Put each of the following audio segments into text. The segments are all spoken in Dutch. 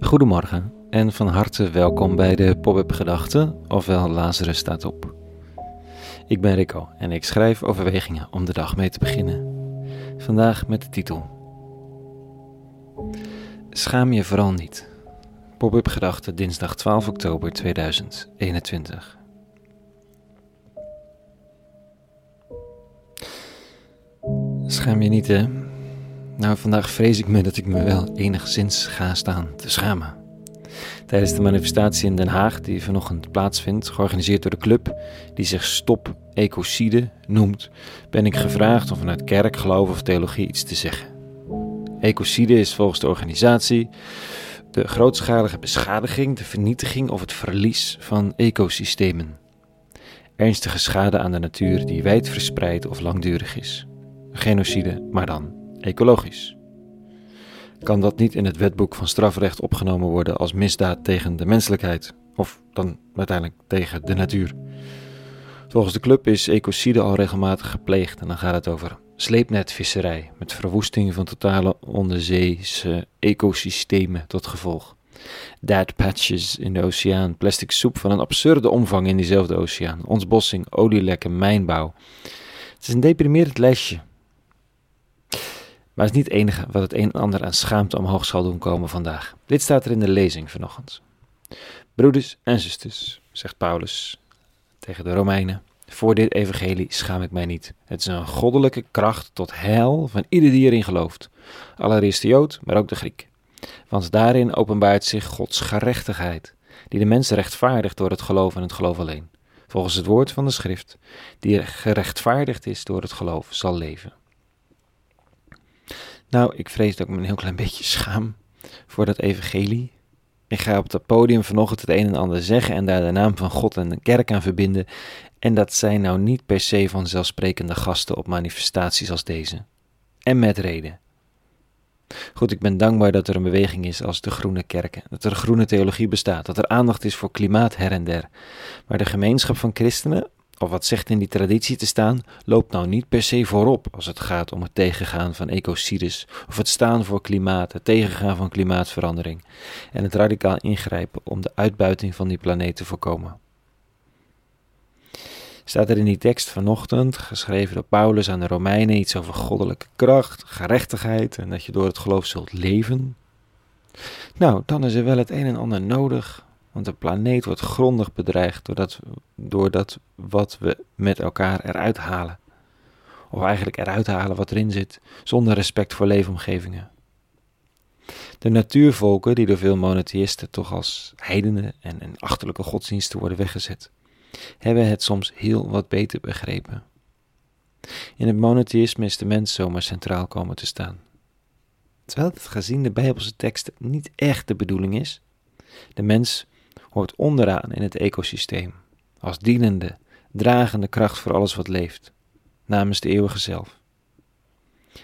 Goedemorgen en van harte welkom bij de Pop-up Gedachten, ofwel Lazarus staat op. Ik ben Rico en ik schrijf overwegingen om de dag mee te beginnen. Vandaag met de titel Schaam je vooral niet. Pop-up Gedachten dinsdag 12 oktober 2021. Schaam je niet, hè? Nou, vandaag vrees ik me dat ik me wel enigszins ga staan te schamen. Tijdens de manifestatie in Den Haag, die vanochtend plaatsvindt, georganiseerd door de club die zich Stop Ecocide noemt, ben ik gevraagd om vanuit kerk, geloof of theologie iets te zeggen. Ecocide is volgens de organisatie de grootschalige beschadiging, de vernietiging of het verlies van ecosystemen. Ernstige schade aan de natuur die wijdverspreid of langdurig is. Genocide, maar dan ecologisch. Kan dat niet in het wetboek van strafrecht opgenomen worden als misdaad tegen de menselijkheid, of dan uiteindelijk tegen de natuur? Volgens de club is ecocide al regelmatig gepleegd en dan gaat het over sleepnetvisserij met verwoesting van totale onderzeese ecosystemen tot gevolg. Dead patches in de oceaan, plastic soep van een absurde omvang in diezelfde oceaan, ontbossing, olielekken, mijnbouw. Het is een deprimerend lesje maar het is niet het enige wat het een en ander aan schaamte omhoog zal doen komen vandaag. Dit staat er in de lezing vanochtend. Broeders en zusters, zegt Paulus tegen de Romeinen, voor dit evangelie schaam ik mij niet. Het is een goddelijke kracht tot heil van ieder die erin gelooft. Allereerst de Jood, maar ook de Griek. Want daarin openbaart zich Gods gerechtigheid, die de mens rechtvaardigt door het geloof en het geloof alleen. Volgens het woord van de schrift, die gerechtvaardigd is door het geloof, zal leven. Nou, ik vrees dat ik me een heel klein beetje schaam voor dat evangelie. Ik ga op het podium vanochtend het een en ander zeggen en daar de naam van God en de kerk aan verbinden. En dat zijn nou niet per se vanzelfsprekende gasten op manifestaties als deze. En met reden. Goed, ik ben dankbaar dat er een beweging is als de Groene Kerken, dat er groene theologie bestaat, dat er aandacht is voor klimaat her en der. Maar de gemeenschap van christenen of wat zegt in die traditie te staan, loopt nou niet per se voorop als het gaat om het tegengaan van ecocides of het staan voor klimaat, het tegengaan van klimaatverandering en het radicaal ingrijpen om de uitbuiting van die planeet te voorkomen. Staat er in die tekst vanochtend, geschreven door Paulus aan de Romeinen, iets over goddelijke kracht, gerechtigheid en dat je door het geloof zult leven? Nou, dan is er wel het een en ander nodig want de planeet wordt grondig bedreigd doordat, doordat wat we met elkaar eruit halen. Of eigenlijk eruit halen wat erin zit, zonder respect voor leefomgevingen. De natuurvolken, die door veel monotheïsten toch als heidenen en, en achterlijke godsdiensten worden weggezet, hebben het soms heel wat beter begrepen. In het monotheïsme is de mens zomaar centraal komen te staan. Terwijl het gezien de Bijbelse teksten niet echt de bedoeling is. De mens hoort onderaan in het ecosysteem, als dienende, dragende kracht voor alles wat leeft, namens de eeuwige zelf.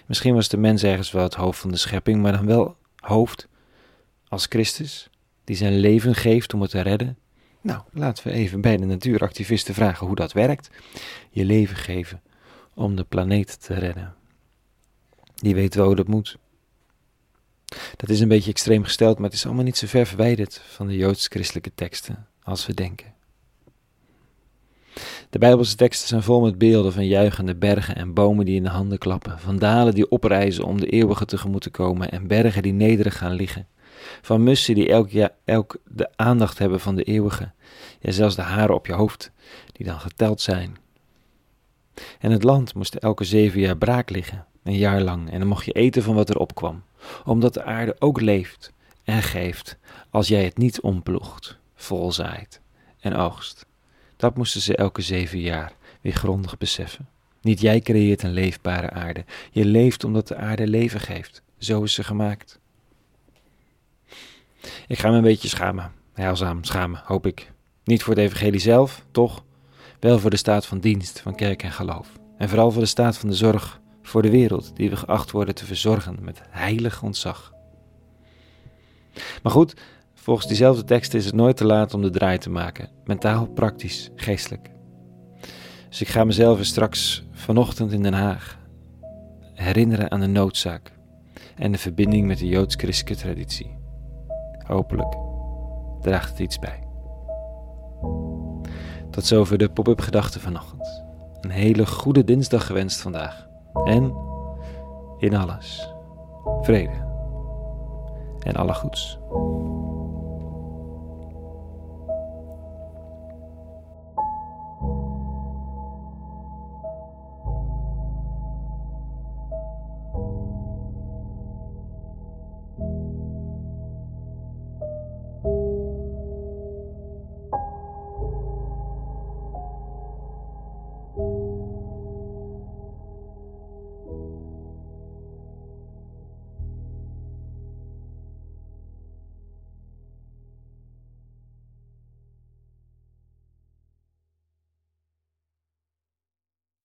Misschien was de mens ergens wel het hoofd van de schepping, maar dan wel hoofd als Christus, die zijn leven geeft om het te redden. Nou, laten we even bij de natuuractivisten vragen hoe dat werkt. Je leven geven om de planeet te redden. Die weet wel hoe dat moet. Dat is een beetje extreem gesteld, maar het is allemaal niet zo ver verwijderd van de joods-christelijke teksten als we denken. De Bijbelse teksten zijn vol met beelden van juichende bergen en bomen die in de handen klappen, van dalen die oprijzen om de eeuwige tegemoet te komen en bergen die nederig gaan liggen, van mussen die elk, jaar, elk de aandacht hebben van de eeuwige, ja zelfs de haren op je hoofd, die dan geteld zijn. En het land moest elke zeven jaar braak liggen, een jaar lang, en dan mocht je eten van wat er opkwam omdat de aarde ook leeft en geeft als jij het niet omploegt, volzaait en oogst. Dat moesten ze elke zeven jaar weer grondig beseffen. Niet jij creëert een leefbare aarde. Je leeft omdat de aarde leven geeft. Zo is ze gemaakt. Ik ga me een beetje schamen. Heilzaam schamen, hoop ik. Niet voor het evangelie zelf, toch? Wel voor de staat van dienst van kerk en geloof. En vooral voor de staat van de zorg voor de wereld die we geacht worden te verzorgen met heilig ontzag. Maar goed, volgens diezelfde tekst is het nooit te laat om de draai te maken, mentaal, praktisch, geestelijk. Dus ik ga mezelf straks vanochtend in Den Haag herinneren aan de noodzaak en de verbinding met de joods-christelijke traditie. Hopelijk draagt het iets bij. Tot zover de pop-up gedachten vanochtend. Een hele goede dinsdag gewenst vandaag. En in alles vrede en alle goeds.